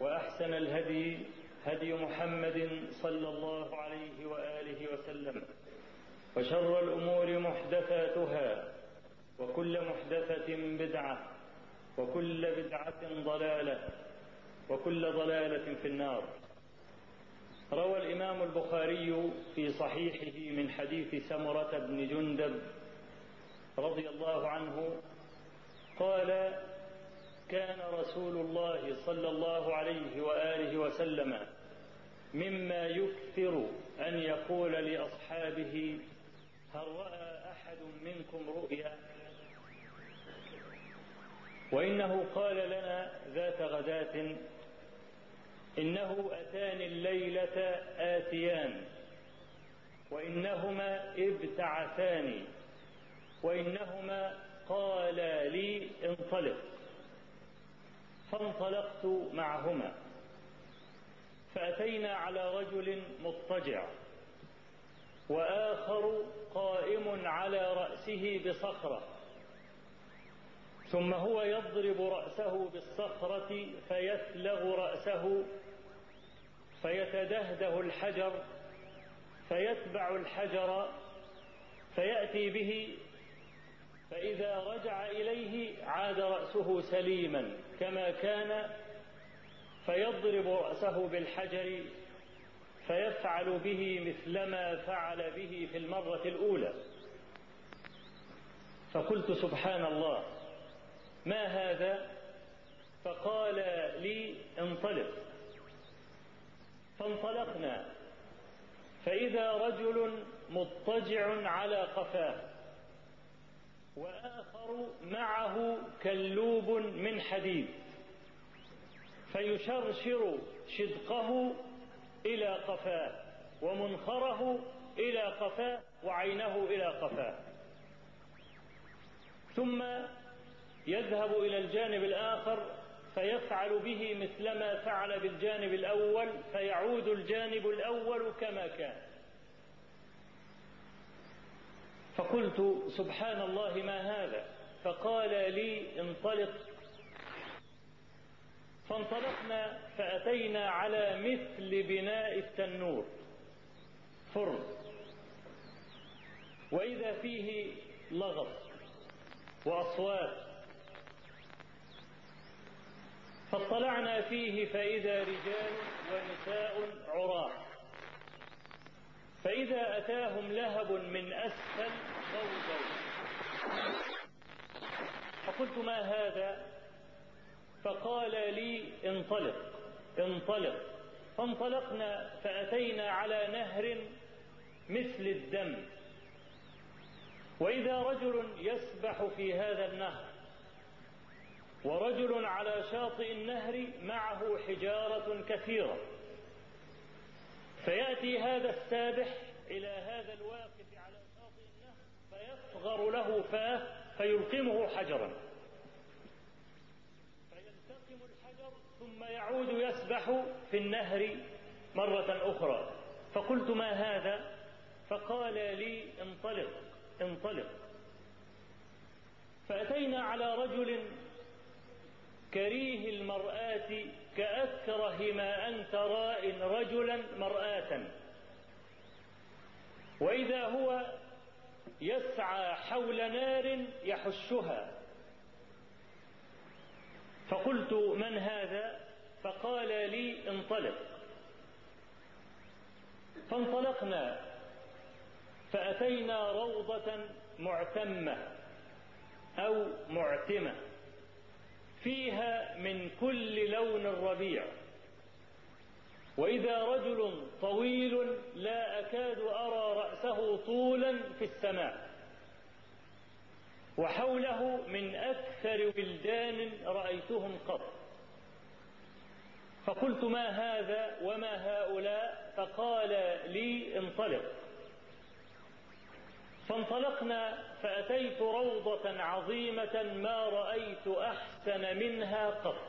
وأحسن الهدي هدي محمد صلى الله عليه وآله وسلم. وشر الأمور محدثاتها وكل محدثة بدعة وكل بدعة ضلالة وكل ضلالة في النار. روى الإمام البخاري في صحيحه من حديث سمرة بن جندب رضي الله عنه قال كان رسول الله صلى الله عليه وآله وسلم مما يكثر أن يقول لأصحابه هل رأى أحد منكم رؤيا؟ وإنه قال لنا ذات غداة إنه اتاني الليلة آتيان وإنهما ابتعثاني وإنهما قالا لي انطلق. فانطلقت معهما. فأتينا على رجل مضطجع وآخر قائم على رأسه بصخرة. ثم هو يضرب رأسه بالصخرة فيثلغ رأسه فيتدهده الحجر فيتبع الحجر فيأتي به فإذا رجع إليه عاد رأسه سليما كما كان فيضرب رأسه بالحجر فيفعل به مثلما فعل به في المرة الأولى. فقلت سبحان الله ما هذا؟ فقال لي انطلق. فانطلقنا. فإذا رجل مضطجع على قفاه وآخر معه كلوب من حديد فيشرشر شدقه إلى قفاه ومنخره إلى قفاه وعينه إلى قفاه. ثم يذهب إلى الجانب الآخر فيفعل به مثلما فعل بالجانب الأول فيعود الجانب الأول كما كان. فقلت سبحان الله ما هذا؟ فقال لي انطلق. فانطلقنا فأتينا على مثل بناء التنور. فرن. وإذا فيه لغط وأصوات. فاطلعنا فيه فإذا رجال ونساء عراة. فإذا أتاهم لهب من أسفل غوغوا فقلت ما هذا؟ فقال لي انطلق انطلق. فانطلقنا فأتينا على نهر مثل الدم. وإذا رجل يسبح في هذا النهر ورجل على شاطئ النهر معه حجارة كثيرة. فيأتي هذا السابح إلى هذا الواقف على شاطئ النهر فيصغر له فاه فيلقمه حجرا. فيلتقم الحجر ثم يعود يسبح في النهر مرة أخرى. فقلت ما هذا؟ فقال لي انطلق انطلق. فأتينا على رجل كريه المرآة كأكره ما أنت راء رجلا مرآة. وإذا هو يسعى حول نار يحشها. فقلت من هذا؟ فقال لي انطلق. فانطلقنا. فأتينا روضة معتمة أو معتمة. فيها من كل لون الربيع وإذا رجل طويل لا أكاد أرى رأسه طولا في السماء. وحوله من أكثر بلدان رأيتهم قط. فقلت ما هذا وما هؤلاء؟ فقال لي انطلق. فانطلقنا فأتيت روضة عظيمة ما رأيت أحسن منها قط.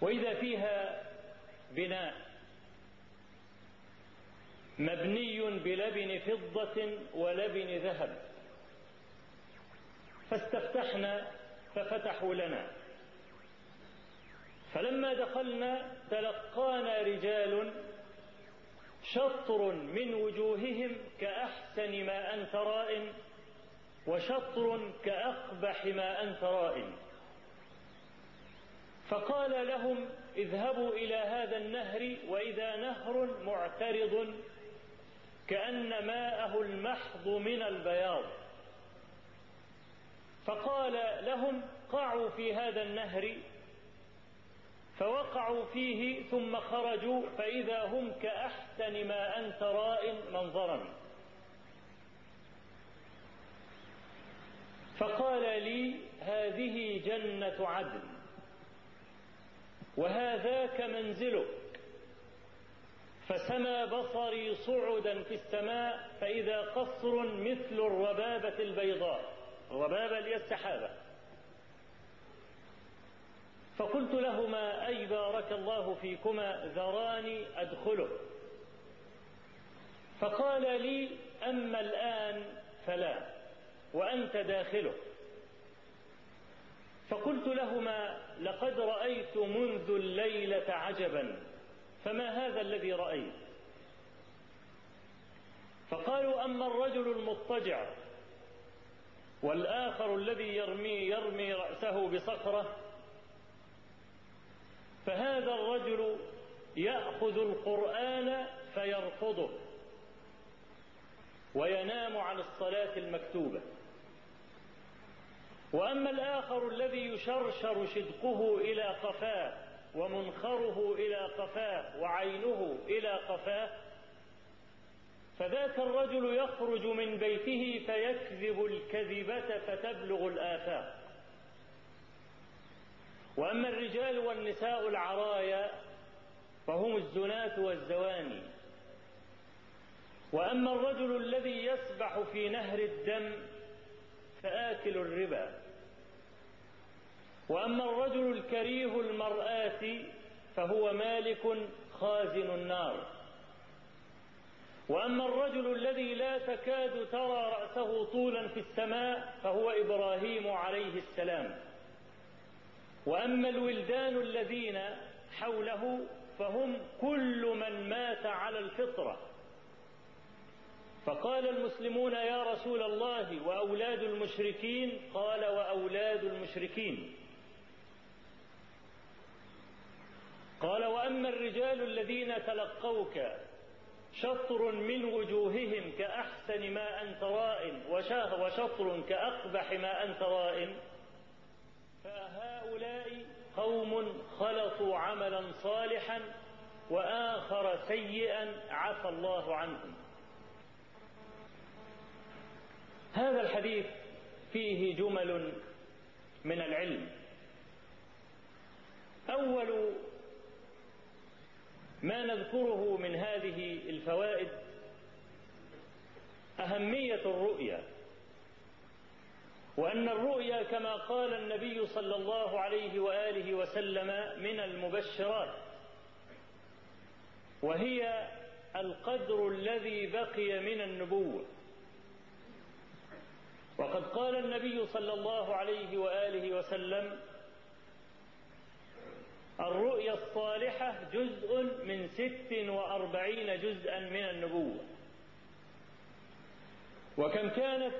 وإذا فيها بناء مبني بلبن فضة ولبن ذهب. فاستفتحنا ففتحوا لنا. فلما دخلنا تلقانا رجال شطر من وجوههم كأحسن ما أنت رائن وشطر كأقبح ما أنت رائن. فقال لهم اذهبوا إلى هذا النهر وإذا نهر معترض كأن ماءه المحض من البياض. فقال لهم قعوا في هذا النهر فوقعوا فيه ثم خرجوا فإذا هم كأحسن ما أنت راء منظرا. فقال لي هذه جنة عدن وهذاك منزلك. فسما بصري صعدا في السماء فإذا قصر مثل الربابة البيضاء. الربابة لي السحابة. فقلت لهما أي بارك الله فيكما ذراني أدخله. فقال لي أما الآن فلا وأنت داخله. فقلت لهما لقد رأيت منذ الليلة عجبا فما هذا الذي رأيت؟ فقالوا أما الرجل المضطجع والآخر الذي يرمي يرمي رأسه بصخرة فهذا الرجل يأخذ القرآن فيرفضه وينام عن الصلاة المكتوبة. وأما الآخر الذي يشرشر شدقه إلى قفاه ومنخره إلى قفاه وعينه إلى قفاه فذاك الرجل يخرج من بيته فيكذب الكذبة فتبلغ الآفاق. وأما الرجال والنساء العرايا فهم الزناة والزواني. وأما الرجل الذي يسبح في نهر الدم فآكل الربا. وأما الرجل الكريه المرآة فهو مالك خازن النار. وأما الرجل الذي لا تكاد ترى رأسه طولا في السماء فهو إبراهيم عليه السلام. وأما الولدان الذين حوله فهم كل من مات على الفطرة. فقال المسلمون يا رسول الله وأولاد المشركين؟ قال وأولاد المشركين. قال وأما الرجال الذين تلقوك شطر من وجوههم كأحسن ما أنت رائن وشطر كأقبح ما أنت رائن فهؤلاء قوم خلطوا عملا صالحا وآخر سيئا عفى الله عنهم. هذا الحديث فيه جمل من العلم. أول ما نذكره من هذه الفوائد أهمية الرؤيا. وأن الرؤيا كما قال النبي صلى الله عليه وآله وسلم من المبشرات وهي القدر الذي بقي من النبوة. وقد قال النبي صلى الله عليه وآله وسلم الرؤيا الصالحة جزء من ست وأربعين جزءا من النبوة. وكم كانت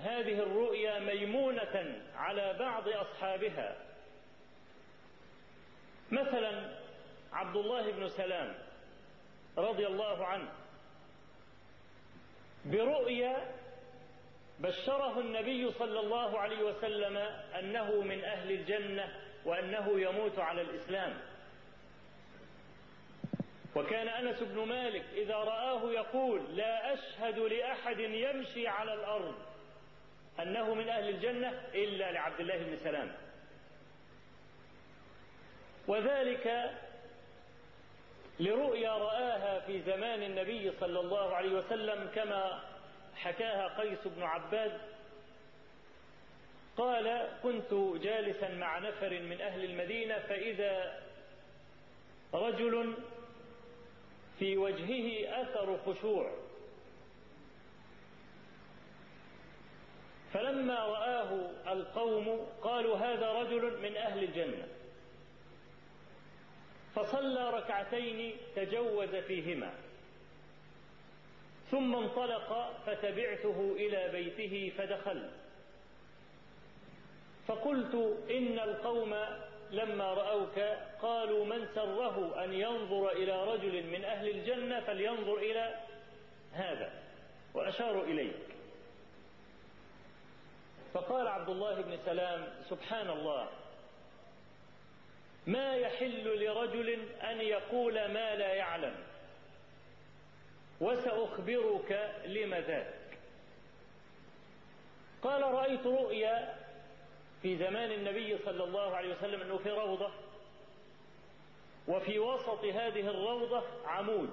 هذه الرؤيا ميمونة على بعض أصحابها. مثلا عبد الله بن سلام رضي الله عنه برؤيا بشره النبي صلى الله عليه وسلم أنه من أهل الجنة وأنه يموت على الإسلام. وكان أنس بن مالك إذا رآه يقول لا أشهد لأحد يمشي على الأرض أنه من أهل الجنة إلا لعبد الله بن سلام. وذلك لرؤيا رآها في زمان النبي صلى الله عليه وسلم كما حكاها قيس بن عباد. قال كنت جالسا مع نفر من أهل المدينة فإذا رجل في وجهه أثر خشوع فلما رآه القوم قالوا هذا رجل من أهل الجنة. فصلى ركعتين تجوز فيهما. ثم انطلق فتبعته إلى بيته فدخلت فقلت إن القوم لما رأوك قالوا من سره أن ينظر إلى رجل من أهل الجنة فلينظر إلى هذا. وأشاروا اليك فقال عبد الله بن سلام سبحان الله ما يحل لرجل أن يقول ما لا يعلم؟ وسأخبرك لم ذاك. قال رأيت رؤيا في زمان النبي صلى الله عليه وسلم أنه في روضة وفي وسط هذه الروضة عمود.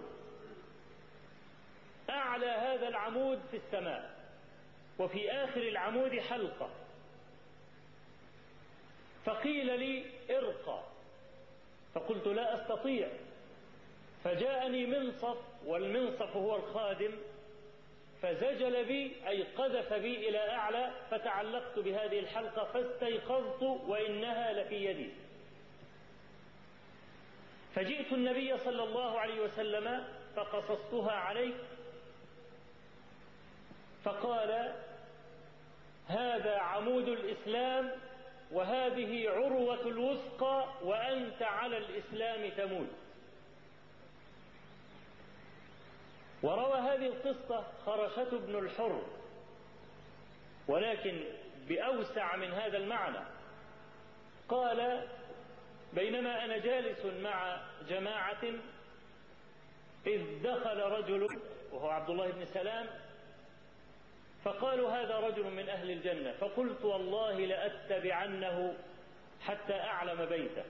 أعلى هذا العمود في السماء. وفي آخر العمود حلقة. فقيل لي ارقى. فقلت لا أستطيع. فجاءني منصف والمنصف هو الخادم. فزجل بي أي قذف بي إلى أعلى فتعلقت بهذه الحلقة فاستيقظت وإنها لفي يدي. فجئت النبي صلى الله عليه وسلم فقصصتها عليه فقال هذا عمود الإسلام وهذه عروة الوثقى وأنت على الإسلام تموت. وروى هذه القصة خرشة بن الحر ولكن بأوسع من هذا المعنى. قال بينما أنا جالس مع جماعة إذ دخل رجل وهو عبد الله بن سلام فقالوا هذا رجل من أهل الجنة. فقلت والله لأتبعنه حتى أعلم بيته.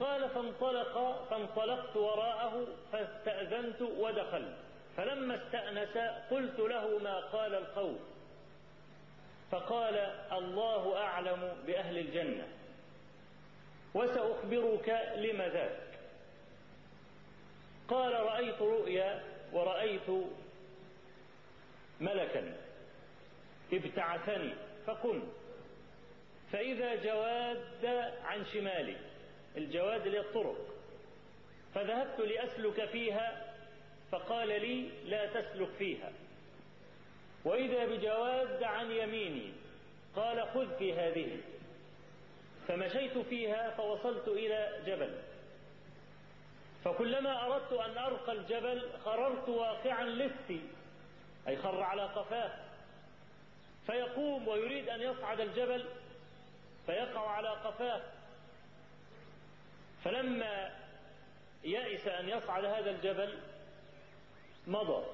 قال فانطلق فانطلقت وراءه فاستأذنت ودخلت فلما استأنس قلت له ما قال القوم. فقال الله أعلم بأهل الجنة. وسأخبرك لم ذاك. قال رأيت رؤيا ورأيت ملكا. ابتعثني فقمت فإذا جواد عن شمالي الجواد اللي الطرق. فذهبت لأسلك فيها فقال لي لا تسلك فيها. وإذا بجواد عن يميني قال خذ في هذه. فمشيت فيها فوصلت إلى جبل. فكلما أردت أن أرقى الجبل خررت واقعا لثي أي خر على قفاه. فيقوم ويريد أن يصعد الجبل فيقع على قفاه. فلما يئس أن يصعد هذا الجبل مضى.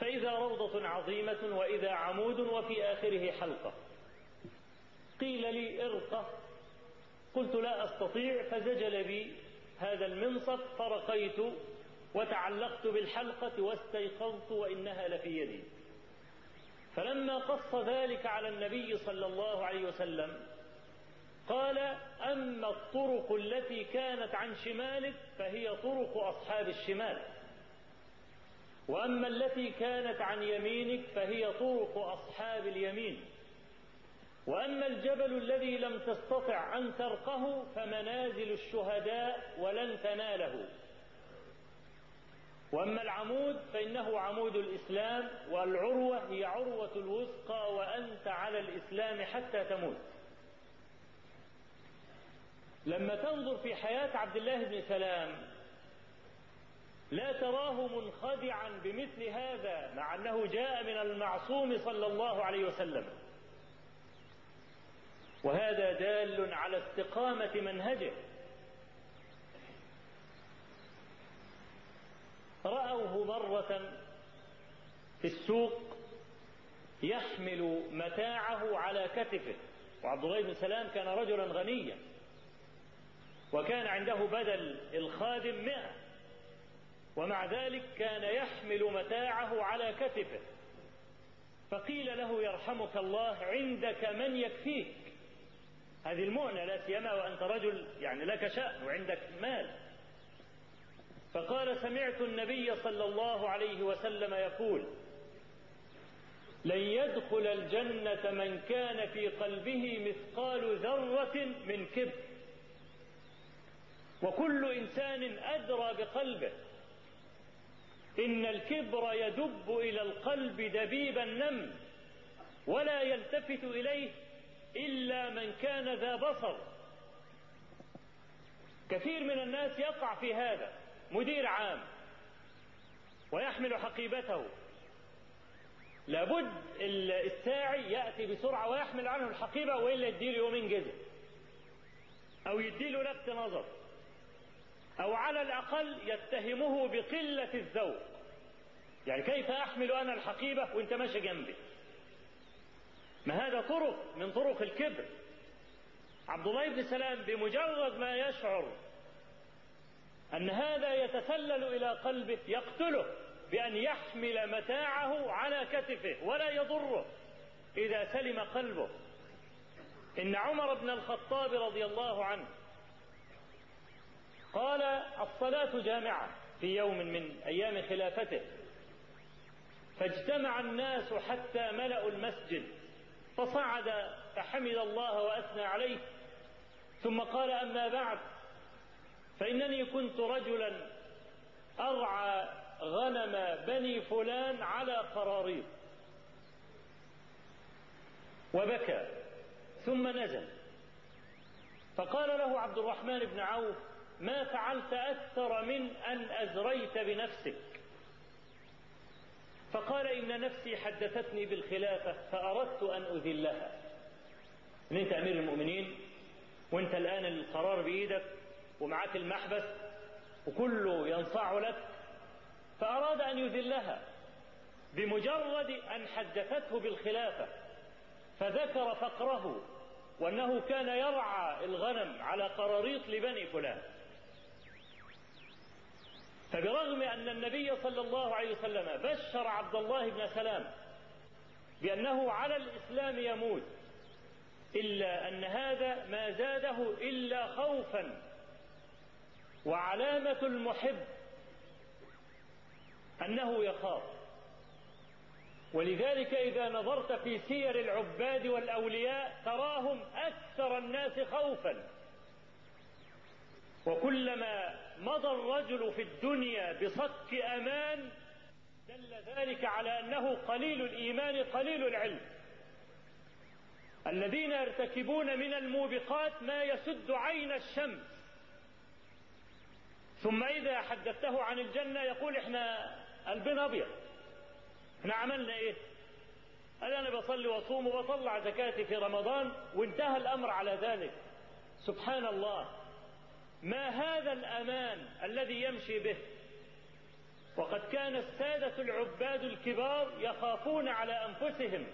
فإذا روضة عظيمة وإذا عمود وفي آخره حلقة. قيل لي ارقى قلت لا أستطيع فزجل بي هذا المنصف فرقيت وتعلقت بالحلقة واستيقظت وإنها لفي يدي. فلما قص ذلك على النبي صلى الله عليه وسلم قال أما الطرق التي كانت عن شمالك فهي طرق أصحاب الشمال وأما التي كانت عن يمينك فهي طرق أصحاب اليمين وأما الجبل الذي لم تستطع أن ترقه فمنازل الشهداء ولن تناله. وأما العمود فإنه عمود الإسلام والعروة هي عروة الوثقى وأنت على الإسلام حتى تموت. لما تنظر في حياة عبد الله بن سلام لا تراه منخدعا بمثل هذا مع أنه جاء من المعصوم صلى الله عليه وسلم. وهذا دال على استقامة منهجه. رأوه مرة في السوق يحمل متاعه على كتفه. وعبد الله بن سلام كان رجلا غنيا. وكان عنده بدل الخادم مئة. ومع ذلك كان يحمل متاعه على كتفه. فقيل له يرحمك الله عندك من يكفيك. هذه المؤنة لا سيما وأنت رجل يعني لك شأن وعندك مال. فقال سمعت النبي صلى الله عليه وسلم يقول لن يدخل الجنة من كان في قلبه مثقال ذرة من كبر. وكل إنسان أدرى بقلبه إن الكبر يدب إلى القلب دبيب النمل ولا يلتفت إليه إلا من كان ذا بصر. كثير من الناس يقع في هذا مدير عام ويحمل حقيبته. لابد الساعي يأتي بسرعة ويحمل عنه الحقيبة وإلا يديله يومين جزء. أو يديله لفت نظر أو على الأقل يتهمه بقلة الذوق. يعني كيف أحمل أنا الحقيبة وأنت ماشي جنبي؟ ما هذا طرق من طرق الكبر. عبد الله بن سلام بمجرد ما يشعر أن هذا يتسلل إلى قلبه يقتله بأن يحمل متاعه على كتفه ولا يضره. إذا سلم قلبه إن عمر بن الخطاب رضي الله عنه قال الصلاة جامعة في يوم من أيام خلافته. فاجتمع الناس حتى ملأوا المسجد فصعد فحمد الله وأثنى عليه ثم قال أما بعد فإنني كنت رجلا أرعى غنم بني فلان على قراريط وبكى ثم نزل فقال له عبد الرحمن بن عوف ما فعلت أكثر من أن أزريت بنفسك؟ فقال إن نفسي حدثتني بالخلافة فأردت أن أذلها. إن أنت أمير المؤمنين وأنت الآن القرار بإيدك ومعك المحبس وكله ينصاع لك فأراد أن يذلها بمجرد أن حدثته بالخلافة فذكر فقره وأنه كان يرعى الغنم على قراريط لبني فلان. فبرغم أن النبي صلى الله عليه وسلم بشر عبد الله بن سلام بأنه على الإسلام يموت إلا أن هذا ما زاده إلا خوفا وعلامة المحب أنه يخاف. ولذلك إذا نظرت في سير العباد والأولياء تراهم أكثر الناس خوفا. وكلما مضى الرجل في الدنيا بصك أمان دل ذلك على أنه قليل الإيمان قليل العلم. الذين يرتكبون من الموبقات ما يسد عين الشمس. ثم إذا حدثته عن الجنة يقول إحنا قلبنا أبيض. إحنا عملنا إيه؟ قال أنا بصلي وأصوم وبطلع زكاتي في رمضان وانتهى الأمر على ذلك. سبحان الله. ما هذا الأمان الذي يمشي به؟ وقد كان السادة العباد الكبار يخافون على أنفسهم.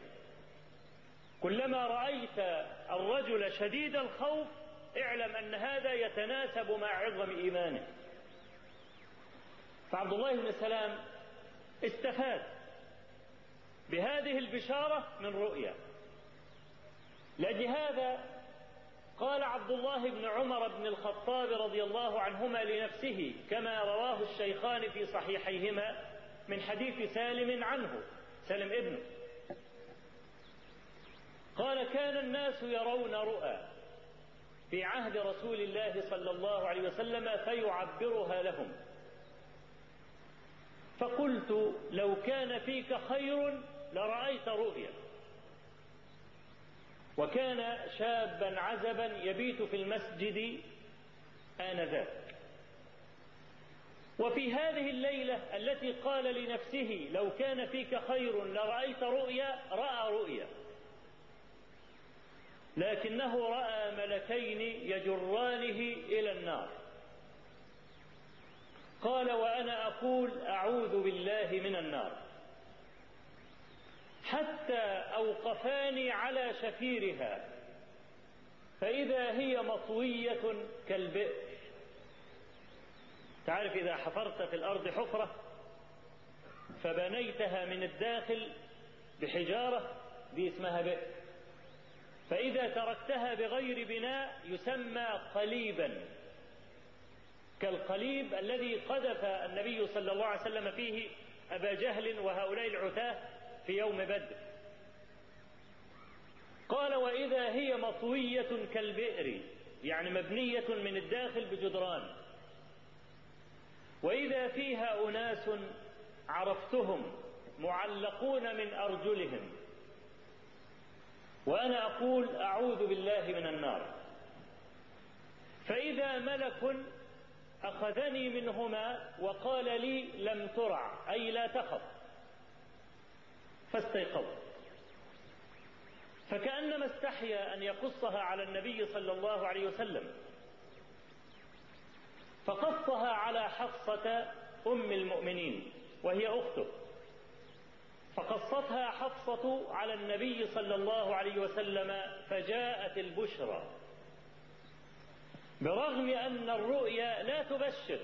كلما رأيت الرجل شديد الخوف اعلم أن هذا يتناسب مع عظم إيمانه. فعبد الله بن سلام استفاد بهذه البشارة من رؤيا. لأجل هذا قال عبد الله بن عمر بن الخطاب رضي الله عنهما لنفسه كما رواه الشيخان في صحيحيهما من حديث سالم عنه سالم ابنه. قال كان الناس يرون رؤى في عهد رسول الله صلى الله عليه وسلم فيعبرها لهم. فقلت لو كان فيك خير لرأيت رؤيا. وكان شابا عزبا يبيت في المسجد آنذاك. وفي هذه الليلة التي قال لنفسه لو كان فيك خير لرأيت رؤيا رأى رؤيا. لكنه رأى ملكين يجرانه إلى النار. قال وأنا أقول أعوذ بالله من النار. حتى أوقفاني على شفيرها فإذا هي مطوية كالبئر. تعرف إذا حفرت في الأرض حفرة فبنيتها من الداخل بحجارة دي اسمها بئر. فإذا تركتها بغير بناء يسمى قليبا. كالقليب الذي قذف النبي صلى الله عليه وسلم فيه أبا جهل وهؤلاء العتاة في يوم بدر. قال وإذا هي مطوية كالبئر يعني مبنية من الداخل بجدران. وإذا فيها أناس عرفتهم معلقون من أرجلهم. وأنا أقول أعوذ بالله من النار. فإذا ملك أخذني منهما وقال لي لم ترع أي لا تخف. فاستيقظت فكأنما استحيا أن يقصها على النبي صلى الله عليه وسلم. فقصها على حفصة أم المؤمنين وهي أخته. فقصتها حفصة على النبي صلى الله عليه وسلم فجاءت البشرى. برغم أن الرؤيا لا تبشر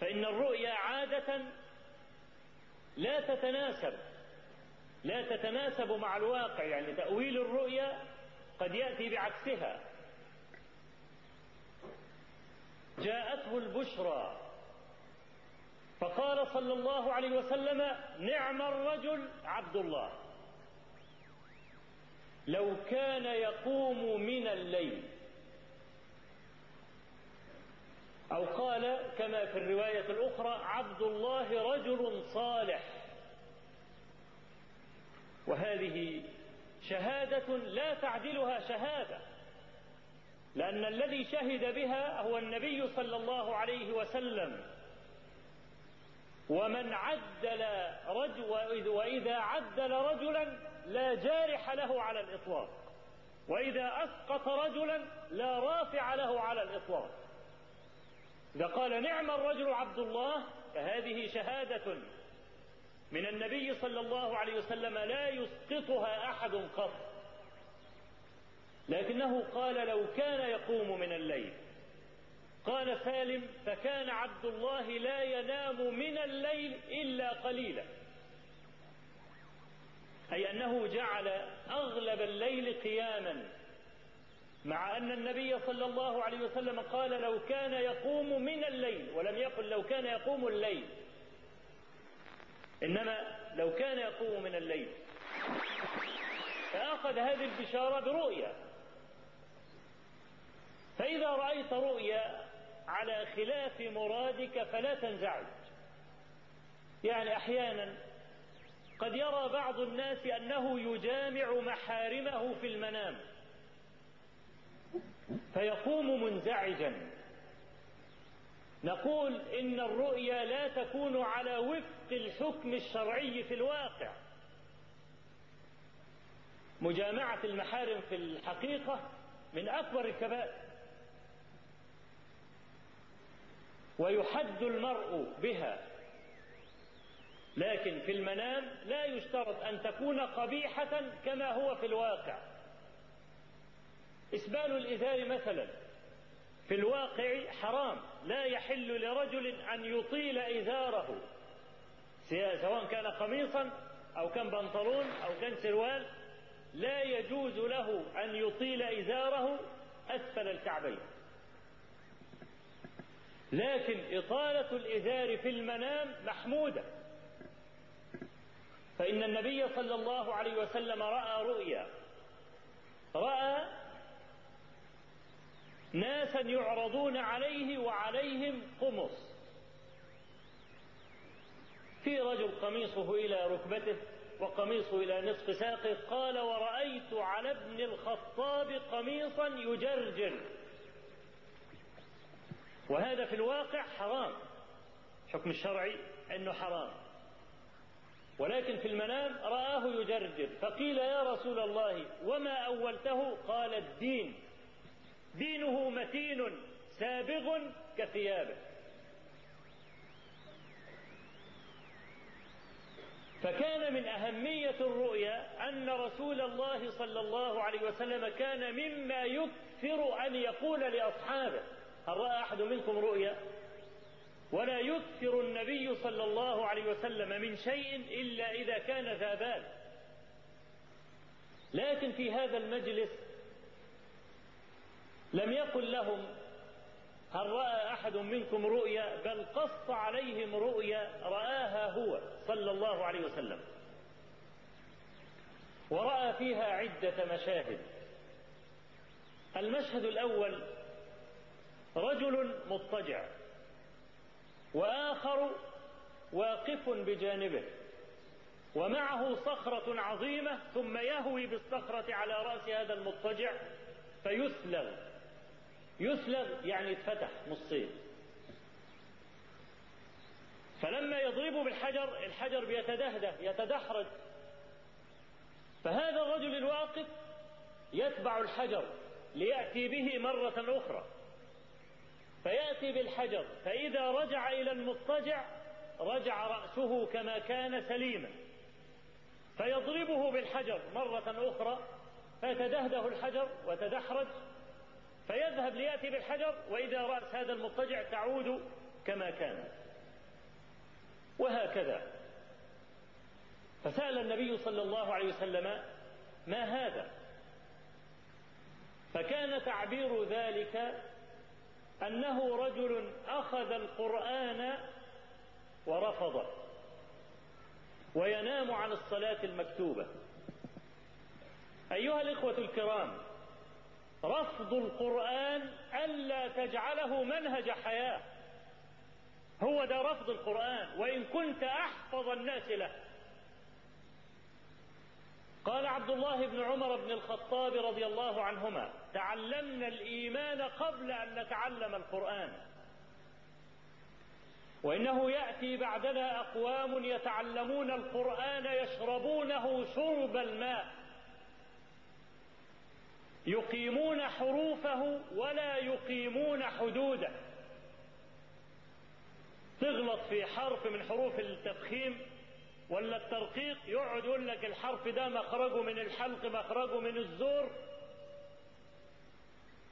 فإن الرؤيا عادة لا تتناسب لا تتناسب مع الواقع يعني تأويل الرؤيا قد يأتي بعكسها. جاءته البشرى فقال صلى الله عليه وسلم نعم الرجل عبد الله. لو كان يقوم من الليل أو قال كما في الرواية الأخرى عبد الله رجل صالح. وهذه شهادة لا تعدلها شهادة لأن الذي شهد بها هو النبي صلى الله عليه وسلم. ومن عدل رجل وإذا عدل رجلا لا جارح له على الإطلاق وإذا أسقط رجلا لا رافع له على الإطلاق. إذا قال نعم الرجل عبد الله فهذه شهادة من النبي صلى الله عليه وسلم لا يسقطها أحد قط. لكنه قال لو كان يقوم من الليل. قال سالم فكان عبد الله لا ينام من الليل إلا قليلا. أي أنه جعل أغلب الليل قياما. مع أن النبي صلى الله عليه وسلم قال لو كان يقوم من الليل ولم يقل لو كان يقوم الليل. إنما لو كان يقوم من الليل. فأخذ هذه البشارة برؤيا فإذا رأيت رؤيا على خلاف مرادك فلا تنزعج. يعني أحيانا قد يرى بعض الناس أنه يجامع محارمه في المنام. فيقوم منزعجا. نقول إن الرؤيا لا تكون على وفق الحكم الشرعي في الواقع. مجامعة المحارم في الحقيقة من أكبر الكبائر. ويحد المرء بها. لكن في المنام لا يشترط أن تكون قبيحة كما هو في الواقع. إسبال الإزار مثلا. في الواقع حرام. لا يحل لرجل أن يطيل إزاره. سواء كان قميصا أو كان بنطلون أو كان سروال لا يجوز له أن يطيل إزاره أسفل الكعبين. لكن إطالة الإزار في المنام محمودة. فإن النبي صلى الله عليه وسلم رأى رؤيا. رأى ناسا يعرضون عليه وعليهم قمص. في رجل قميصه إلى ركبته وقميصه إلى نصف ساقه قال ورأيت على ابن الخطاب قميصا يجرجر. وهذا في الواقع حرام. حكم الشرعي أنه حرام. ولكن في المنام رآه يجرجر. فقيل يا رسول الله وما أولته؟ قال الدين. دينه متين سابغ كثيابه فكان من أهمية الرؤيا أن رسول الله صلى الله عليه وسلم كان مما يكثر أن يقول لأصحابه. هل رأى أحد منكم رؤيا؟ ولا يكثر النبي صلى الله عليه وسلم من شيء إلا إذا كان ذا بال. لكن في هذا المجلس لم يقل لهم هل رأى أحد منكم رؤيا بل قص عليهم رؤيا رآها هو صلى الله عليه وسلم. ورأى فيها عدة مشاهد. المشهد الأول رجل مضطجع وآخر واقف بجانبه ومعه صخرة عظيمة ثم يهوي بالصخرة على رأس هذا المضطجع فيسلغ يسلغ يعني يتفتح نصين فلما يضرب بالحجر الحجر بيتدهده يتدحرج. فهذا الرجل الواقف يتبع الحجر ليأتي به مرة أخرى. فيأتي بالحجر فإذا رجع إلى المضطجع رجع رأسه كما كان سليما. فيضربه بالحجر مرة أخرى فيتدهده الحجر وتدحرج. فيذهب ليأتي بالحجر وإذا رأس هذا المضطجع تعود كما كان. وهكذا. فسأل النبي صلى الله عليه وسلم ما هذا؟ فكان تعبير ذلك أنه رجل أخذ القرآن ورفضه وينام عن الصلاة المكتوبة. أيها الإخوة الكرام رفض القرآن ألا تجعله منهج حياة. هو ده رفض القرآن وإن كنت أحفظ الناس له. قال عبد الله بن عمر بن الخطاب رضي الله عنهما تعلمنا الإيمان قبل أن نتعلم القرآن. وإنه يأتي بعدنا أقوام يتعلمون القرآن يشربونه شرب الماء. يقيمون حروفه ولا يقيمون حدوده. تغلط في حرف من حروف التفخيم ولا الترقيق يقعد يقول لك الحرف ده مخرجه من الحلق مخرجه من الزور.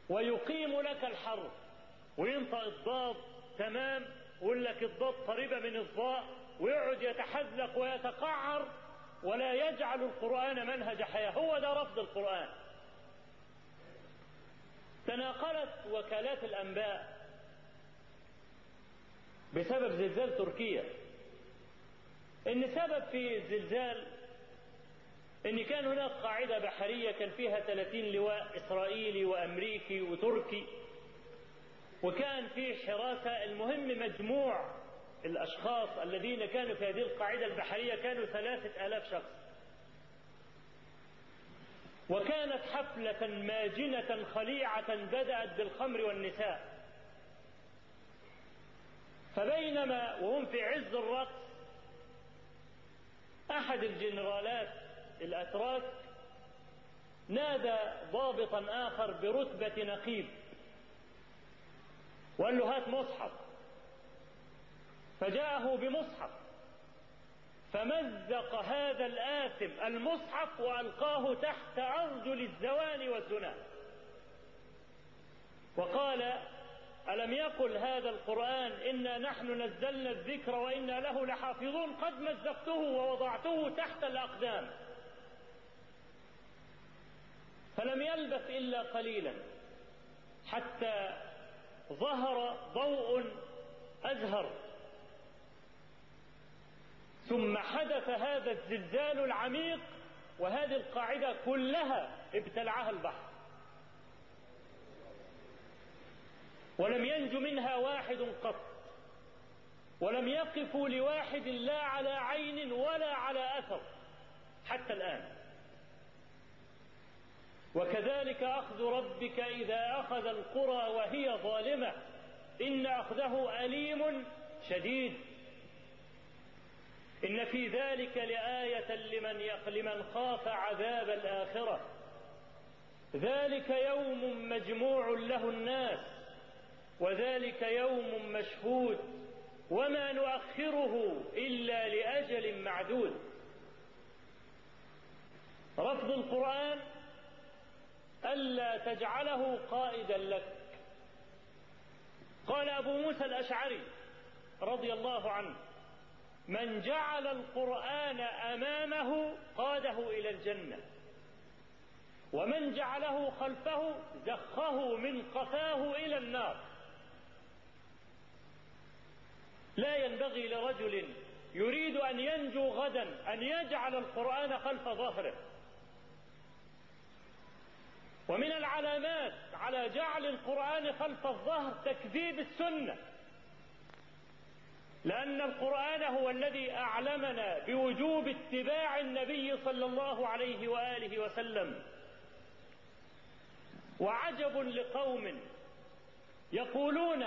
ويقيم لك الحرف وينطق الضاد تمام ويقول لك الضاد قريبة من الضاء ويقعد يتحذلق ويتقعر ولا يجعل القرآن منهج حياة. هو ده رفض القرآن. تناقلت وكالات الأنباء بسبب زلزال تركيا. إن سبب في الزلزال إن كان هناك قاعدة بحرية كان فيها 30 لواء إسرائيلي وأمريكي وتركي وكان في حراسة. المهم مجموع الأشخاص الذين كانوا في هذه القاعدة البحرية كانوا ثلاثة آلاف شخص. وكانت حفلة ماجنة خليعة بدأت بالخمر والنساء. فبينما وهم في عز الرقص أحد الجنرالات الأتراك نادى ضابطا آخر برتبة نقيب وقال له هات مصحف. فجاءه بمصحف. فمزق هذا الآثم المصحف وألقاه تحت أرجل الزوان والزنا. وقال ألم يقل هذا القرآن إنا نحن نزلنا الذكر وإنا له لحافظون قد مزقته ووضعته تحت الأقدام. فلم يلبث إلا قليلا حتى ظهر ضوء أزهر ثم حدث هذا الزلزال العميق وهذه القاعدة كلها ابتلعها البحر. ولم ينج منها واحد قط. ولم يقفوا لواحد لا على عين ولا على أثر حتى الآن. وكذلك أخذ ربك إذا أخذ القرى وهي ظالمة إن أخذه أليم شديد. إن في ذلك لآية لمن لمن خاف عذاب الآخرة. ذلك يوم مجموع له الناس وذلك يوم مشهود وما نؤخره إلا لأجل معدود. رفض القرآن ألا تجعله قائدا لك. قال أبو موسى الأشعري رضي الله عنه من جعل القرآن أمامه قاده إلى الجنة. ومن جعله خلفه زخه من قفاه إلى النار. لا ينبغي لرجل يريد أن ينجو غدا أن يجعل القرآن خلف ظهره. ومن العلامات على جعل القرآن خلف الظهر تكذيب السنة. لأن القرآن هو الذي أعلمنا بوجوب اتباع النبي صلى الله عليه وآله وسلم. وعجب لقوم يقولون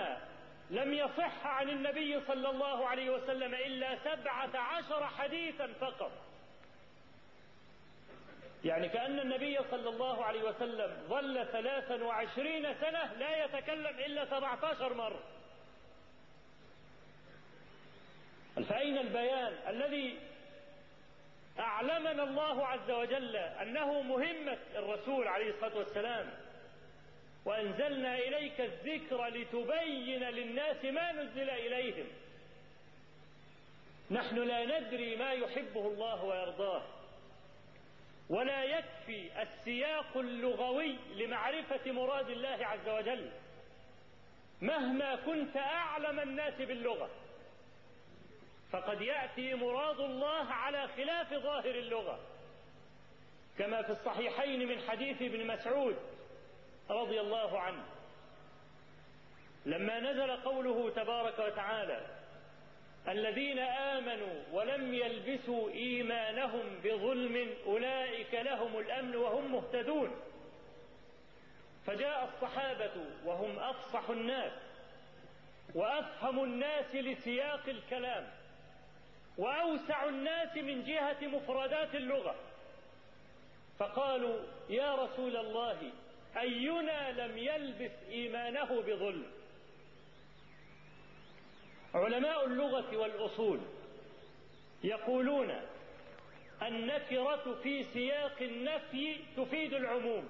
لم يصح عن النبي صلى الله عليه وسلم إلا سبعة عشر حديثا فقط. يعني كأن النبي صلى الله عليه وسلم ظل ثلاثا وعشرين سنة لا يتكلم إلا سبعة عشر مرة فأين البيان الذي أعلمنا الله عز وجل أنه مهمة الرسول عليه الصلاة والسلام. وأنزلنا إليك الذكر لتبين للناس ما نزل إليهم. نحن لا ندري ما يحبه الله ويرضاه. ولا يكفي السياق اللغوي لمعرفة مراد الله عز وجل. مهما كنت أعلم الناس باللغة. فقد يأتي مراد الله على خلاف ظاهر اللغة. كما في الصحيحين من حديث ابن مسعود رضي الله عنه. لما نزل قوله تبارك وتعالى الذين آمنوا ولم يلبسوا إيمانهم بظلم أولئك لهم الأمن وهم مهتدون. فجاء الصحابة وهم أفصح الناس وأفهم الناس لسياق الكلام. وأوسع الناس من جهة مفردات اللغة. فقالوا يا رسول الله أينا لم يلبس إيمانه بظلم؟ علماء اللغة والأصول يقولون النكرة في سياق النفي تفيد العموم.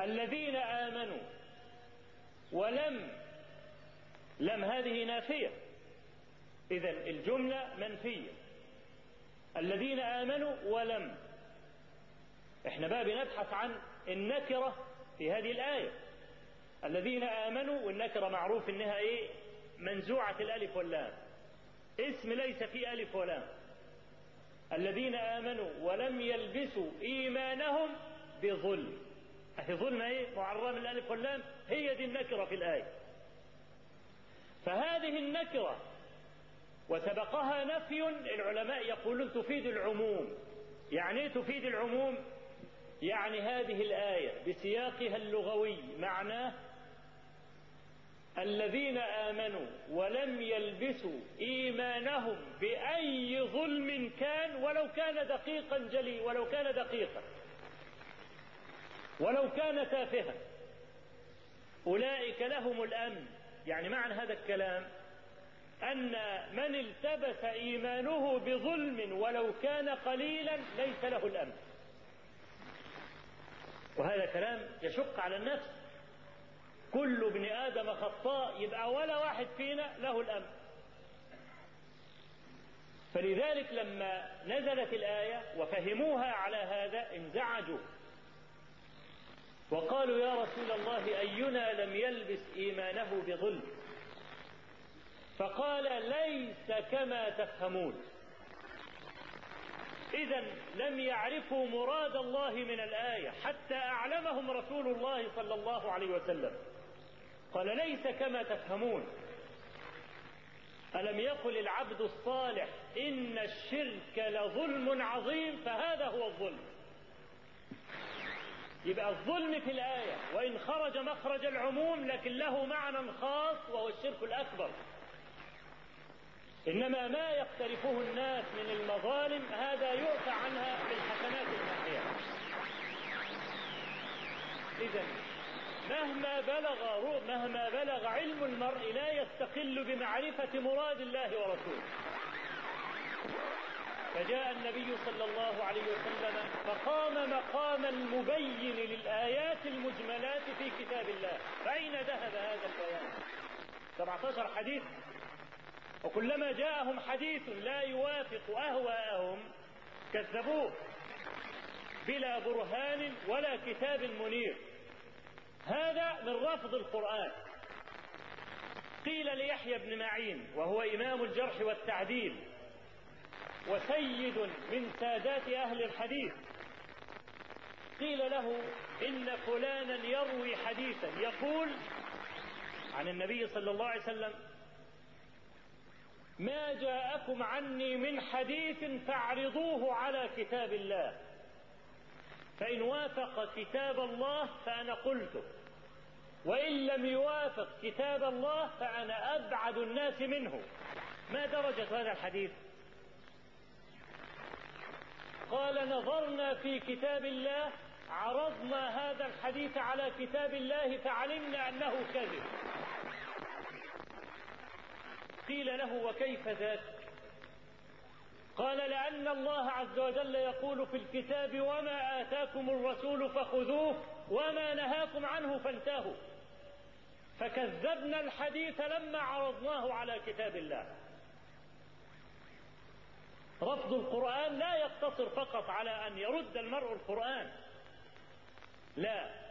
الذين آمنوا ولم لم هذه نافية. إذا الجملة منفية. الذين آمنوا ولم. إحنا بقى بنبحث عن النكرة في هذه الآية. الذين آمنوا والنكرة معروف إنها إيه؟ منزوعة الألف واللام. اسم ليس فيه ألف ولام. الذين آمنوا ولم يلبسوا إيمانهم بظلم. أهي ظلم إيه؟ معرم الألف واللام. هي دي النكرة في الآية. فهذه النكرة وسبقها نفي العلماء يقولون تفيد العموم. يعني إيه تفيد العموم؟ يعني هذه الآية بسياقها اللغوي معناه الذين آمنوا ولم يلبسوا إيمانهم بأي ظلم كان ولو كان دقيقا جلي ولو كان دقيقا ولو كان تافها. أولئك لهم الأمن. يعني معنى هذا الكلام أن من التبس إيمانه بظلم ولو كان قليلا ليس له الأمن. وهذا كلام يشق على النفس. كل ابن آدم خطاء يبقى ولا واحد فينا له الأمن. فلذلك لما نزلت الآية وفهموها على هذا انزعجوا. وقالوا يا رسول الله أينا لم يلبس إيمانه بظلم؟ فقال ليس كما تفهمون. إذا لم يعرفوا مراد الله من الآية حتى أعلمهم رسول الله صلى الله عليه وسلم. قال ليس كما تفهمون. ألم يقل العبد الصالح إن الشرك لظلم عظيم فهذا هو الظلم. يبقى الظلم في الآية وإن خرج مخرج العموم لكن له معنى خاص وهو الشرك الأكبر. إنما ما يقترفه الناس من المظالم هذا يعفى عنها بالحسنات الماحية إذا مهما بلغ مهما بلغ علم المرء لا يستقل بمعرفة مراد الله ورسوله. فجاء النبي صلى الله عليه وسلم فقام مقام المبين للآيات المجملات في كتاب الله. فأين ذهب هذا البيان؟ 17 حديث وكلما جاءهم حديث لا يوافق أهواءهم كذبوه بلا برهان ولا كتاب منير. هذا من رفض القرآن. قيل ليحيى بن معين وهو إمام الجرح والتعديل وسيد من سادات أهل الحديث قيل له إن فلانا يروي حديثا يقول عن النبي صلى الله عليه وسلم ما جاءكم عني من حديث فاعرضوه على كتاب الله. فإن وافق كتاب الله فأنا قلته. وإن لم يوافق كتاب الله فأنا أبعد الناس منه. ما درجة هذا الحديث؟ قال نظرنا في كتاب الله عرضنا هذا الحديث على كتاب الله فعلمنا أنه كذب. قيل له وكيف ذاك؟ قال لأن الله عز وجل يقول في الكتاب وما آتاكم الرسول فخذوه وما نهاكم عنه فانتهوا. فكذبنا الحديث لما عرضناه على كتاب الله. رفض القرآن لا يقتصر فقط على أن يرد المرء القرآن. لا.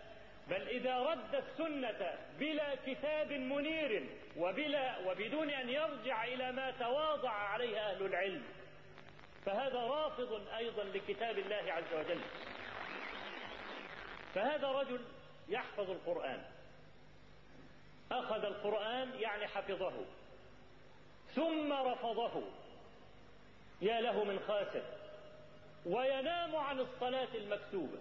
بل إذا رد السنة بلا كتاب منير وبلا وبدون أن يرجع إلى ما تواضع عليه أهل العلم فهذا رافض أيضا لكتاب الله عز وجل. فهذا رجل يحفظ القرآن. أخذ القرآن يعني حفظه. ثم رفضه. يا له من خاسر. وينام عن الصلاة المكتوبة.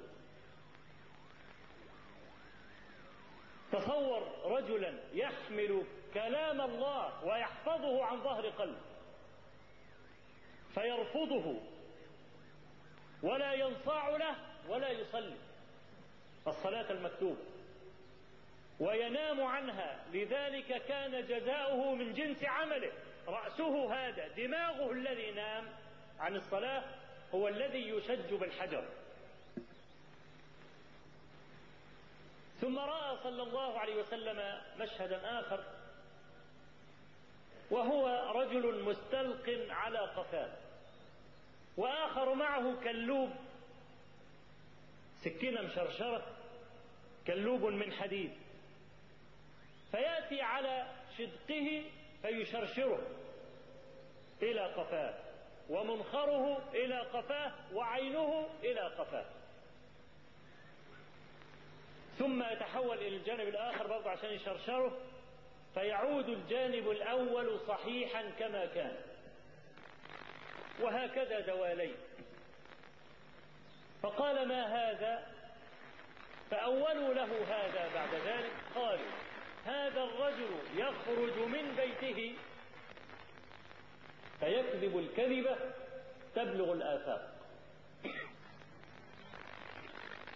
تصور رجلا يحمل كلام الله ويحفظه عن ظهر قلب فيرفضه ولا ينصاع له ولا يصلي الصلاة المكتوبة وينام عنها لذلك كان جزاؤه من جنس عمله رأسه هذا دماغه الذي نام عن الصلاة هو الذي يشج بالحجر. ثم رأى صلى الله عليه وسلم مشهدا آخر وهو رجل مستلق على قفاه وآخر معه كلوب سكينة مشرشرة كلوب من حديد فيأتي على شدقه فيشرشره إلى قفاه ومنخره إلى قفاه وعينه إلى قفاه. ثم يتحول إلى الجانب الآخر برضه عشان يشرشره فيعود الجانب الأول صحيحا كما كان. وهكذا دوالين فقال ما هذا؟ فأولوا له هذا بعد ذلك. قالوا هذا الرجل يخرج من بيته فيكذب الكذبة تبلغ الآفاق.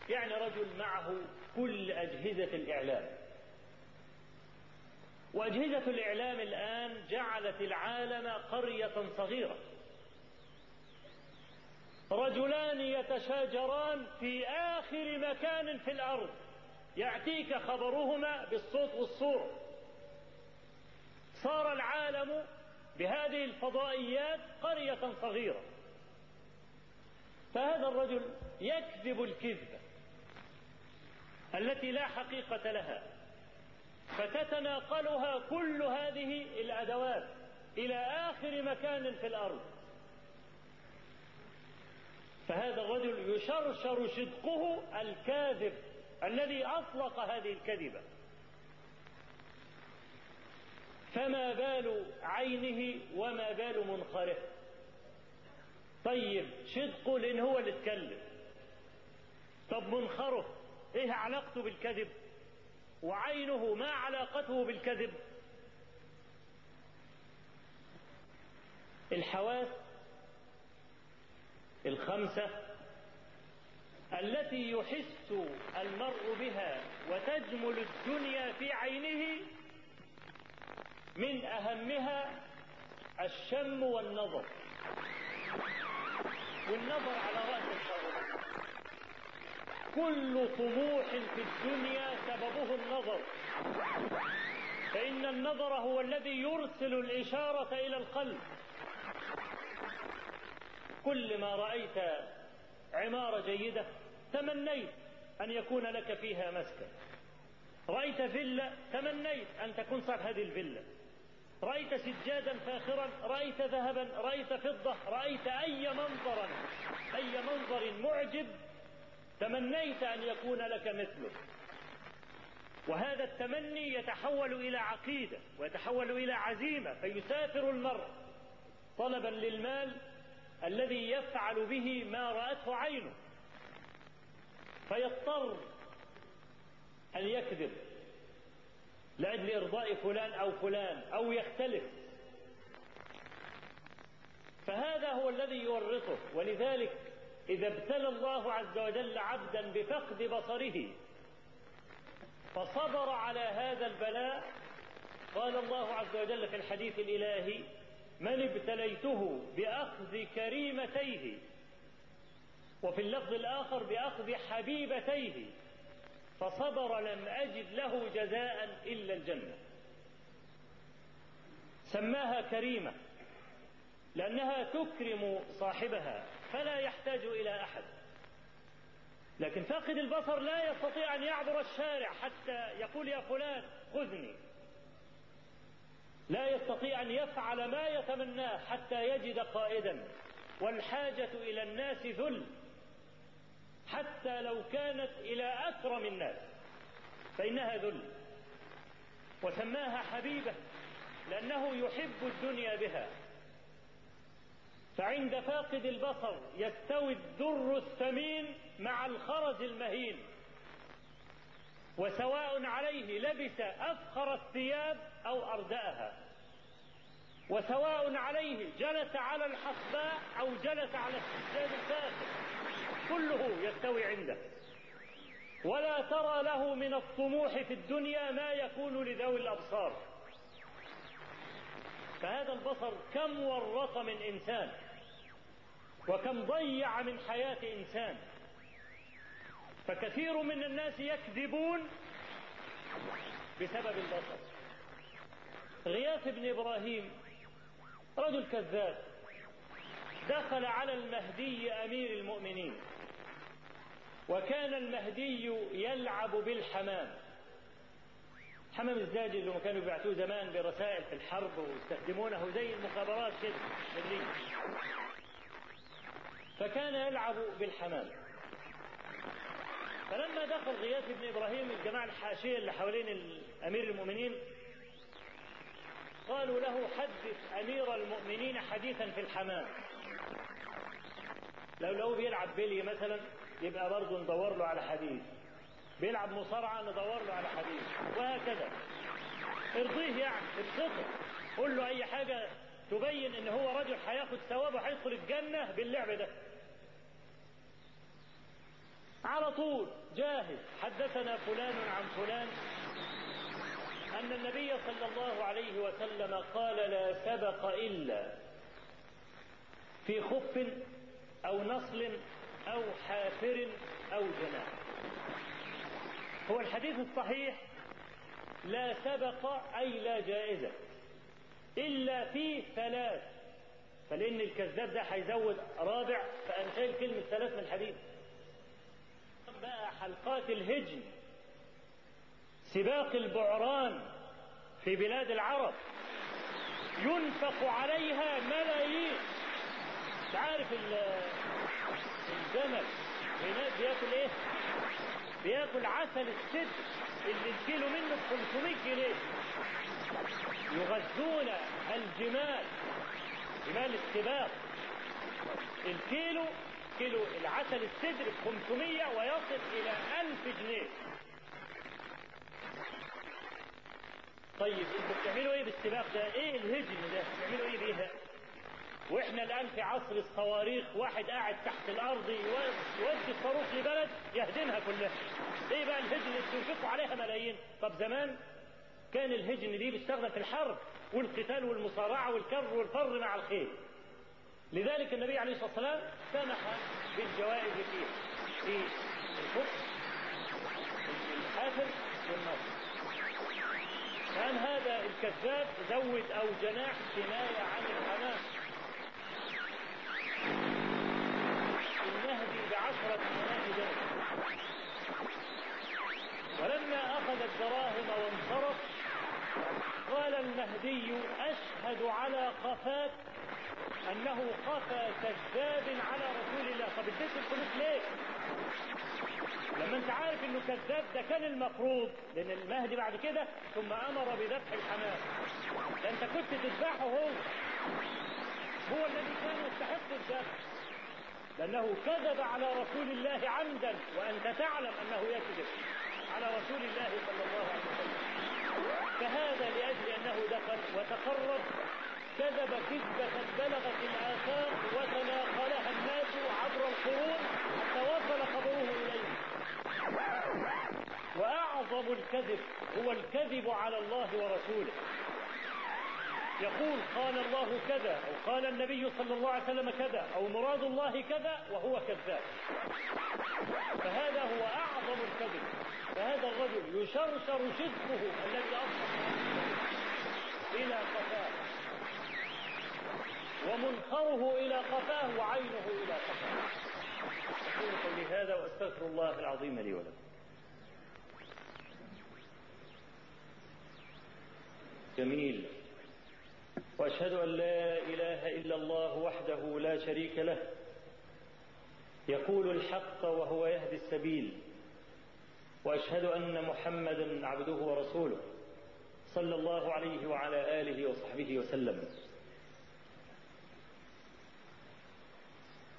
يعني رجل معه كل أجهزة الإعلام. وأجهزة الإعلام الآن جعلت العالم قرية صغيرة. رجلان يتشاجران في آخر مكان في الأرض. يأتيك خبرهما بالصوت والصورة. صار العالم بهذه الفضائيات قرية صغيرة. فهذا الرجل يكذب الكذبة التي لا حقيقة لها فتتناقلها كل هذه الأدوات إلى آخر مكان في الأرض. فهذا الرجل يشرشر صدقه الكاذب الذي أطلق هذه الكذبة. فما بال عينه وما بال منخره. طيب صدقه لأن هو اللي اتكلم. طب منخره إيه علاقته بالكذب؟ وعينه ما علاقته بالكذب؟ الحواس الخمسة التي يحس المرء بها وتجمل الدنيا في عينه من أهمها الشم والنظر. والنظر على رأس الشر. كل طموح في الدنيا سببه النظر. فإن النظر هو الذي يرسل الإشارة إلى القلب. كل ما رأيت عماره جيدة تمنيت أن يكون لك فيها مسكن. رأيت فيلا تمنيت أن تكون صاحب هذه الفيلا. رأيت سجادا فاخرا رأيت ذهبا رأيت فضة رأيت أي منظرا أي منظر معجب تمنيت أن يكون لك مثله. وهذا التمني يتحول إلى عقيدة ويتحول إلى عزيمة فيسافر المرء طلبا للمال الذي يفعل به ما رأته عينه. فيضطر أن يكذب لأجل إرضاء فلان أو فلان أو يختلف. فهذا هو الذي يورطه ولذلك إذا ابتلى الله عز وجل عبدا بفقد بصره فصبر على هذا البلاء. قال الله عز وجل في الحديث الإلهي من ابتليته بأخذ كريمتيه وفي اللفظ الآخر بأخذ حبيبتيه فصبر لم أجد له جزاء إلا الجنة. سماها كريمة لأنها تكرم صاحبها. فلا يحتاج إلى أحد. لكن فاقد البصر لا يستطيع أن يعبر الشارع حتى يقول يا فلان خذني. لا يستطيع أن يفعل ما يتمناه حتى يجد قائدا. والحاجة إلى الناس ذل حتى لو كانت إلى أكرم الناس. فإنها ذل. وسماها حبيبة لأنه يحب الدنيا بها. فعند فاقد البصر يستوي الدر الثمين مع الخرز المهين. وسواء عليه لبس أفخر الثياب أو أردأها. وسواء عليه جلس على الحصباء أو جلس على السجاد الفاخر كله يستوي عنده. ولا ترى له من الطموح في الدنيا ما يكون لذوي الأبصار. فهذا البصر كم ورط من إنسان. وكم ضيع من حياة إنسان. فكثير من الناس يكذبون بسبب البصر غياث بن إبراهيم رجل كذاب دخل على المهدي أمير المؤمنين وكان المهدي يلعب بالحمام. حمام الزاجل اللي كانوا بيبعثوه زمان برسائل في الحرب ويستخدمونه زي المخابرات كده. فكان يلعب بالحمام. فلما دخل غياث بن إبراهيم الجماعة الحاشية اللي حوالين امير المؤمنين قالوا له حدث أمير المؤمنين حديثا في الحمام. لو لو بيلعب بيلي مثلا يبقى برضه ندور له على حديث. بيلعب مصارعة ندور له على حديث. وهكذا. ارضيه يعني ابسطه قول له أي حاجة تبين إن هو رجل هياخد ثواب وهيدخل الجنة باللعب ده. على طول جاهز حدثنا فلان عن فلان. أن النبي صلى الله عليه وسلم قال لا سبق إلا في خف أو نصل أو حافر أو جناح. هو الحديث الصحيح لا سبق أي لا جائزة إلا في ثلاث. فلأن الكذاب ده هيزود رابع فأنا شايل كلمة ثلاث من الحديث. حلقات الهجن سباق البعران في بلاد العرب. ينفق عليها ملايين. تعرف الجمل هناك بياكل إيه؟ بياكل عسل السد اللي الكيلو منه ب 500 جنيه. يغذون الجمال جمال السباق. الكيلو كيلو العسل السدر ب 500 ويصل إلى 1000 جنيه طيب أنتوا بتعملوا إيه بالسباق ده؟ إيه الهجن ده؟ بتعملوا إيه بيها؟ وإحنا الآن في عصر الصواريخ واحد قاعد تحت الأرض يودي الصاروخ لبلد يهدمها كلها. إيه بقى الهجن اللي بتنفقوا عليها ملايين؟ طب زمان كان الهجن دي بيستخدم في الحرب والقتال والمصارعة والكر والفر مع الخيل. لذلك النبي عليه الصلاة والسلام سمح بالجوائز فيه في الحكم الحافر والنصر. كان هذا الكذاب زود أو جناح كنايه عن الحمام المهدي بعشرة درهم ولما أخذ الدراهم وانصرف قال المهدي أشهد على قفاك أنه قفى كذاب على رسول الله. طب اديت الفلوس ليه؟ لما أنت عارف إنه كذاب ده كان المفروض لأن المهدي بعد كده ثم أمر بذبح الحمام. ده أنت كنت تذبحه هو. هو الذي كان يستحق الذبح. لأنه كذب على رسول الله عمدا وأنت تعلم أنه يكذب على رسول الله صلى الله عليه وسلم. فهذا لأجل أنه دخل وتقرب كذب كذبة بلغت الآفاق وتناقلها الناس عبر القرون حتى وصل خبره إليه وأعظم الكذب هو الكذب على الله ورسوله. يقول قال الله كذا أو قال النبي صلى الله عليه وسلم كذا أو مراد الله كذا وهو كذاب. فهذا هو أعظم الكذب. فهذا الرجل يشرشر شدقه الذي أصبح إلى قفاه ومنخره إلى قفاه وعينه إلى قفاه أقول قولي هذا وأستغفر الله العظيم لي ولكم. جميل. وأشهد أن لا إله إلا الله وحده لا شريك له. يقول الحق وهو يهدي السبيل. وأشهد أن محمدا عبده ورسوله. صلى الله عليه وعلى آله وصحبه وسلم.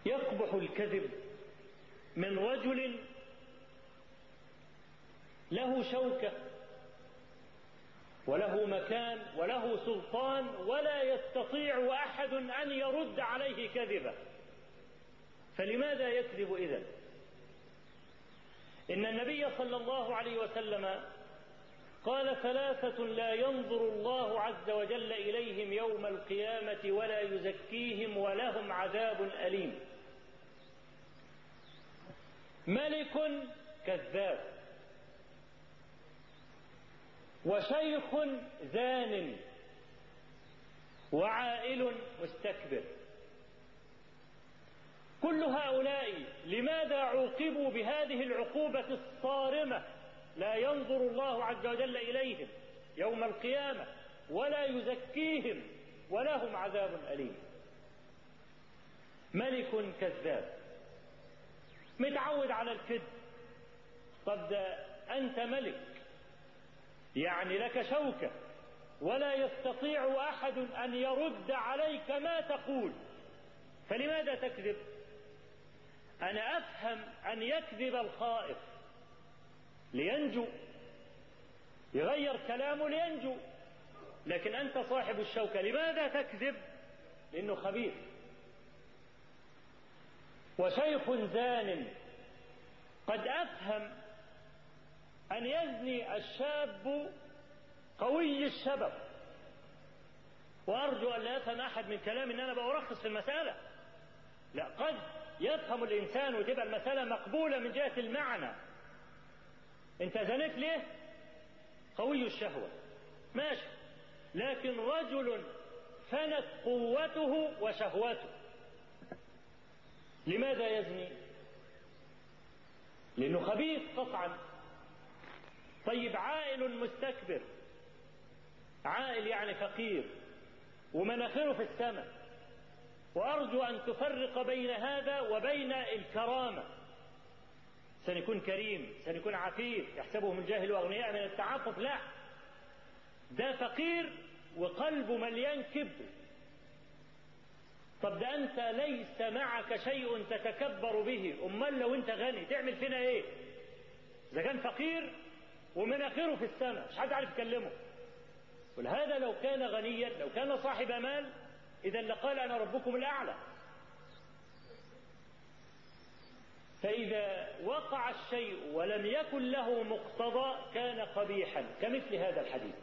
يقبح الكذب من رجل له شوكة وله مكان وله سلطان ولا يستطيع أحد أن يرد عليه كذبة. فلماذا يكذب اذا إن النبي صلى الله عليه وسلم قال ثلاثة لا ينظر الله عز وجل إليهم يوم القيامة ولا يزكيهم ولهم عذاب أليم. ملك كذاب وشيخ زان وعائل مستكبر. كل هؤلاء لماذا عوقبوا بهذه العقوبة الصارمة لا ينظر الله عز وجل إليهم يوم القيامة ولا يزكيهم ولهم عذاب أليم؟ ملك كذاب. متعود على الكذب. ده أنت ملك يعني لك شوكة ولا يستطيع أحد أن يرد عليك ما تقول. فلماذا تكذب؟ أنا أفهم أن يكذب الخائف لينجو يغير كلامه لينجو لكن أنت صاحب الشوكة. لماذا تكذب؟ لأنه خبيث وشيخ زان قد أفهم أن يزني الشاب قوي الشبب وأرجو أن لا يفهم أحد من كلامي أن أنا بأرخص في المسألة. لا قد يفهم الإنسان وتبقى المسألة مقبولة من جهة المعنى. أنت زنيت ليه؟ قوي الشهوة. ماشي. لكن رجل فنت قوته وشهوته لماذا يزني؟ لأنه خبيث قطعا. طيب عائل مستكبر. عائل يعني فقير. ومناخره في السماء. وأرجو أن تفرق بين هذا وبين الكرامة. سنكون كريم سنكون عفيف يحسبهم الجاهل أغنياء من التعفف. لا. ده فقير وقلبه مليان كبر. طب ده أنت ليس معك شيء تتكبر به. أمال لو أنت غني تعمل فينا إيه؟ إذا كان فقير ومناخره في السماء مش حد عارف يكلمه. ولهذا لو كان غنيا لو كان صاحب مال إذا لقال أنا ربكم الأعلى. فإذا وقع الشيء ولم يكن له مقتضى كان قبيحا كمثل هذا الحديث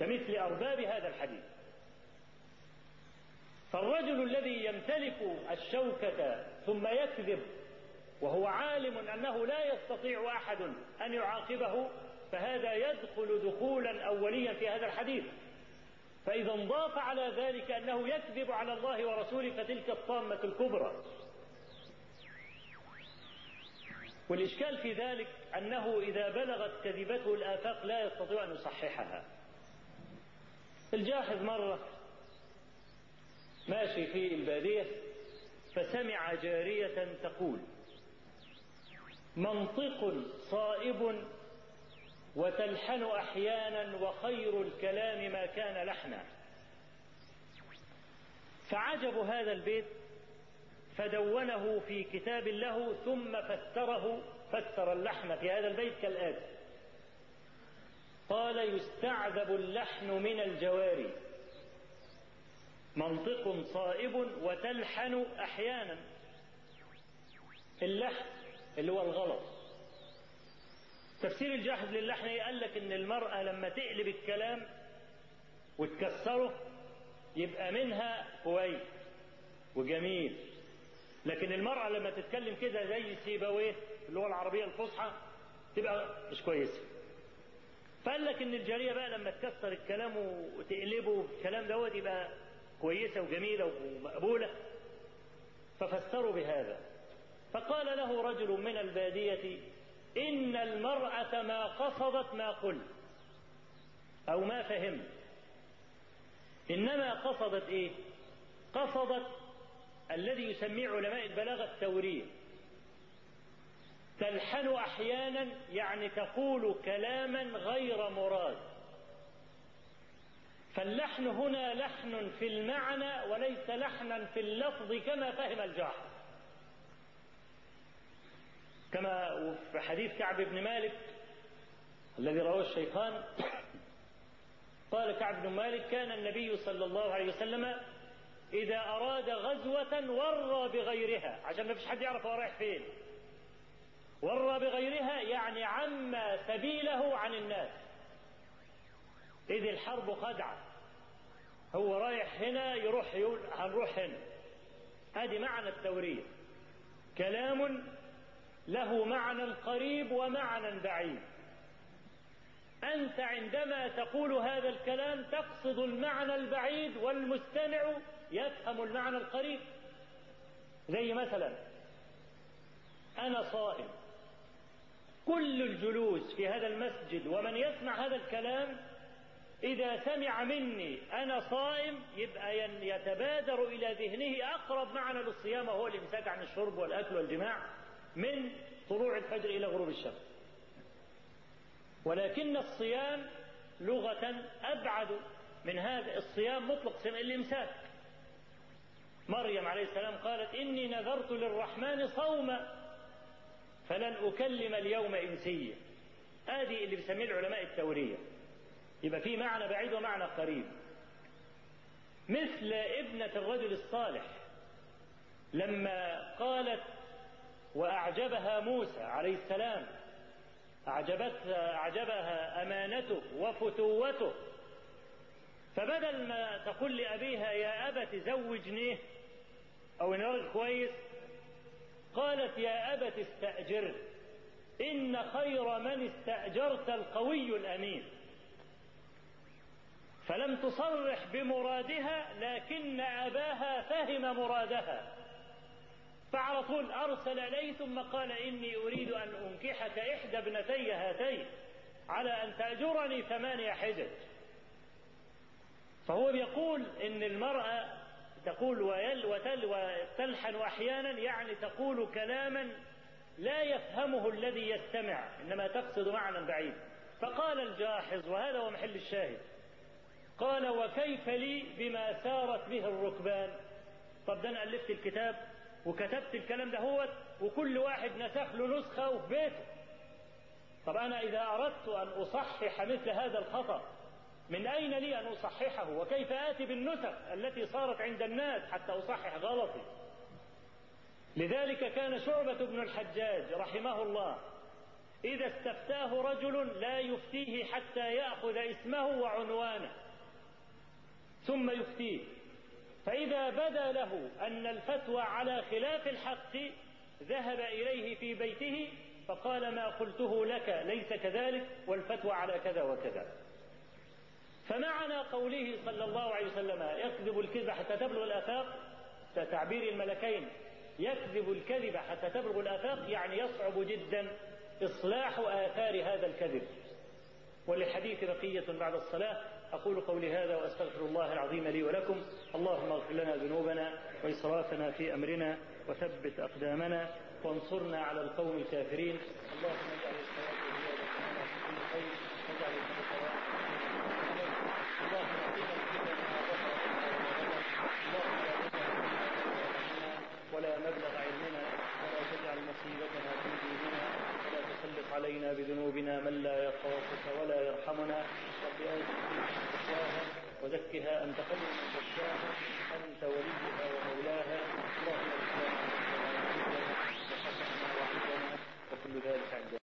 كمثل أرباب هذا الحديث. فالرجل الذي يمتلك الشوكة ثم يكذب وهو عالم أنه لا يستطيع أحد أن يعاقبه فهذا يدخل دخولا أوليا في هذا الحديث. فإذا انضاف على ذلك أنه يكذب على الله ورسوله فتلك الطامة الكبرى. والإشكال في ذلك أنه إذا بلغت كذبته الآفاق لا يستطيع أن يصححها. الجاحظ مرة ماشي في البادية فسمع جارية تقول منطق صائب وتلحن أحيانا وخير الكلام ما كان لحنا. فعجب هذا البيت فدونه في كتاب له ثم فسره فسر اللحن في هذا البيت كالآتي. قال يستعذب اللحن من الجواري. منطق صائب وتلحن أحيانا. اللحن اللي هو الغلط. تفسير الجاحظ للحن قال لك إن المرأة لما تقلب الكلام وتكسره يبقى منها كويس وجميل. لكن المرأة لما تتكلم كده زي سيبويه اللغة العربية الفصحى تبقى مش كويسة. فقال لك إن الجارية بقى لما تكسر الكلام وتقلبه الكلام دوت يبقى كويسة وجميلة ومقبولة ففسروا بهذا. فقال له رجل من البادية إن المرأة ما قصدت ما قلت أو ما فهمت. إنما قصدت إيه؟ قصدت الذي يسميه علماء البلاغة التورية. تلحن أحيانا يعني تقول كلاما غير مراد. فاللحن هنا لحن في المعنى وليس لحنا في اللفظ كما فهم الجاحظ كما في حديث كعب بن مالك الذي رواه الشيخان قال كعب بن مالك كان النبي صلى الله عليه وسلم إذا أراد غزوة ورى بغيرها. عشان ما فيش حد يعرف هو رايح فين. ورى بغيرها يعني عم سبيله عن الناس. إذ الحرب خدعة هو رايح هنا يروح يقول هنروح هنا هذه معنى التورية كلام له معنى قريب ومعنى بعيد. أنت عندما تقول هذا الكلام تقصد المعنى البعيد والمستمع يفهم المعنى القريب. زي مثلا أنا صائم. كل الجلوس في هذا المسجد ومن يسمع هذا الكلام إذا سمع مني أنا صائم يبقى يتبادر إلى ذهنه أقرب معنى للصيام وهو الإمساك عن الشرب والأكل والجماع من طلوع الفجر إلى غروب الشمس. ولكن الصيام لغة أبعد من هذا الصيام مطلق الإمساك. مريم عليه السلام قالت إني نذرت للرحمن صوما فلن أكلم اليوم إنسيا. هذه اللي بيسميه العلماء التورية. يبقى في معنى بعيد ومعنى قريب. مثل ابنة الرجل الصالح لما قالت وأعجبها موسى عليه السلام أعجبتها أعجبها أمانته وفتوته فبدل ما تقول لأبيها يا أبت زوجنيه أو إن راجل كويس قالت يا أبت استأجره إن خير من استأجرت القوي الأمين. فلم تصرح بمرادها لكن أباها فهم مرادها. فعلى طول أرسل إليه ثم قال إني أريد أن أنكحك إحدى ابنتي هاتين على أن تأجرني ثمانية حجج. فهو بيقول إن المرأة تقول ويل وتل وتلحن أحيانا يعني تقول كلاما لا يفهمه الذي يستمع إنما تقصد معنى بعيد. فقال الجاحظ وهذا هو محل الشاهد قال وكيف لي بما سارت به الركبان. طب ده أنا ألفت الكتاب وكتبت الكلام ده هو وكل واحد نسخ له نسخة وفي بيته. طب أنا إذا أردت أن أصحح مثل هذا الخطأ من أين لي أن أصححه؟ وكيف آتي بالنسخ التي صارت عند الناس حتى أصحح غلطي؟ لذلك كان شعبة بن الحجاج رحمه الله إذا استفتاه رجل لا يفتيه حتى يأخذ اسمه وعنوانه. ثم يفتيه. فإذا بدا له أن الفتوى على خلاف الحق ذهب إليه في بيته فقال ما قلته لك ليس كذلك والفتوى على كذا وكذا. فمعنى قوله صلى الله عليه وسلم يكذب الكذب حتى تبلغ الآفاق تعبير الملكين. يكذب الكذب حتى تبلغ الآفاق يعني يصعب جدا إصلاح آثار هذا الكذب. وللحديث بقية بعد الصلاة. أقول قولي هذا وأستغفر الله العظيم لي ولكم. اللهم اغفر لنا ذنوبنا وإسرافنا في أمرنا وثبت أقدامنا وانصرنا على القوم الكافرين. اللهم اجعل الصلاة زيادة في كل خير واجعل الصلاة اللهم اهدنا الهدى ما ظهر اللهم لا تجعل ولا مبلغ علمنا ولا تجعل مصيبتنا في ديننا ولا تسلط علينا بذنوبنا من لا يخافك ولا يرحمنا رب آتنا وزكها أنت خير من زكاها أنت وليها ومولاها. اللهم اغفر لنا وعندنا وكل ذلك عندنا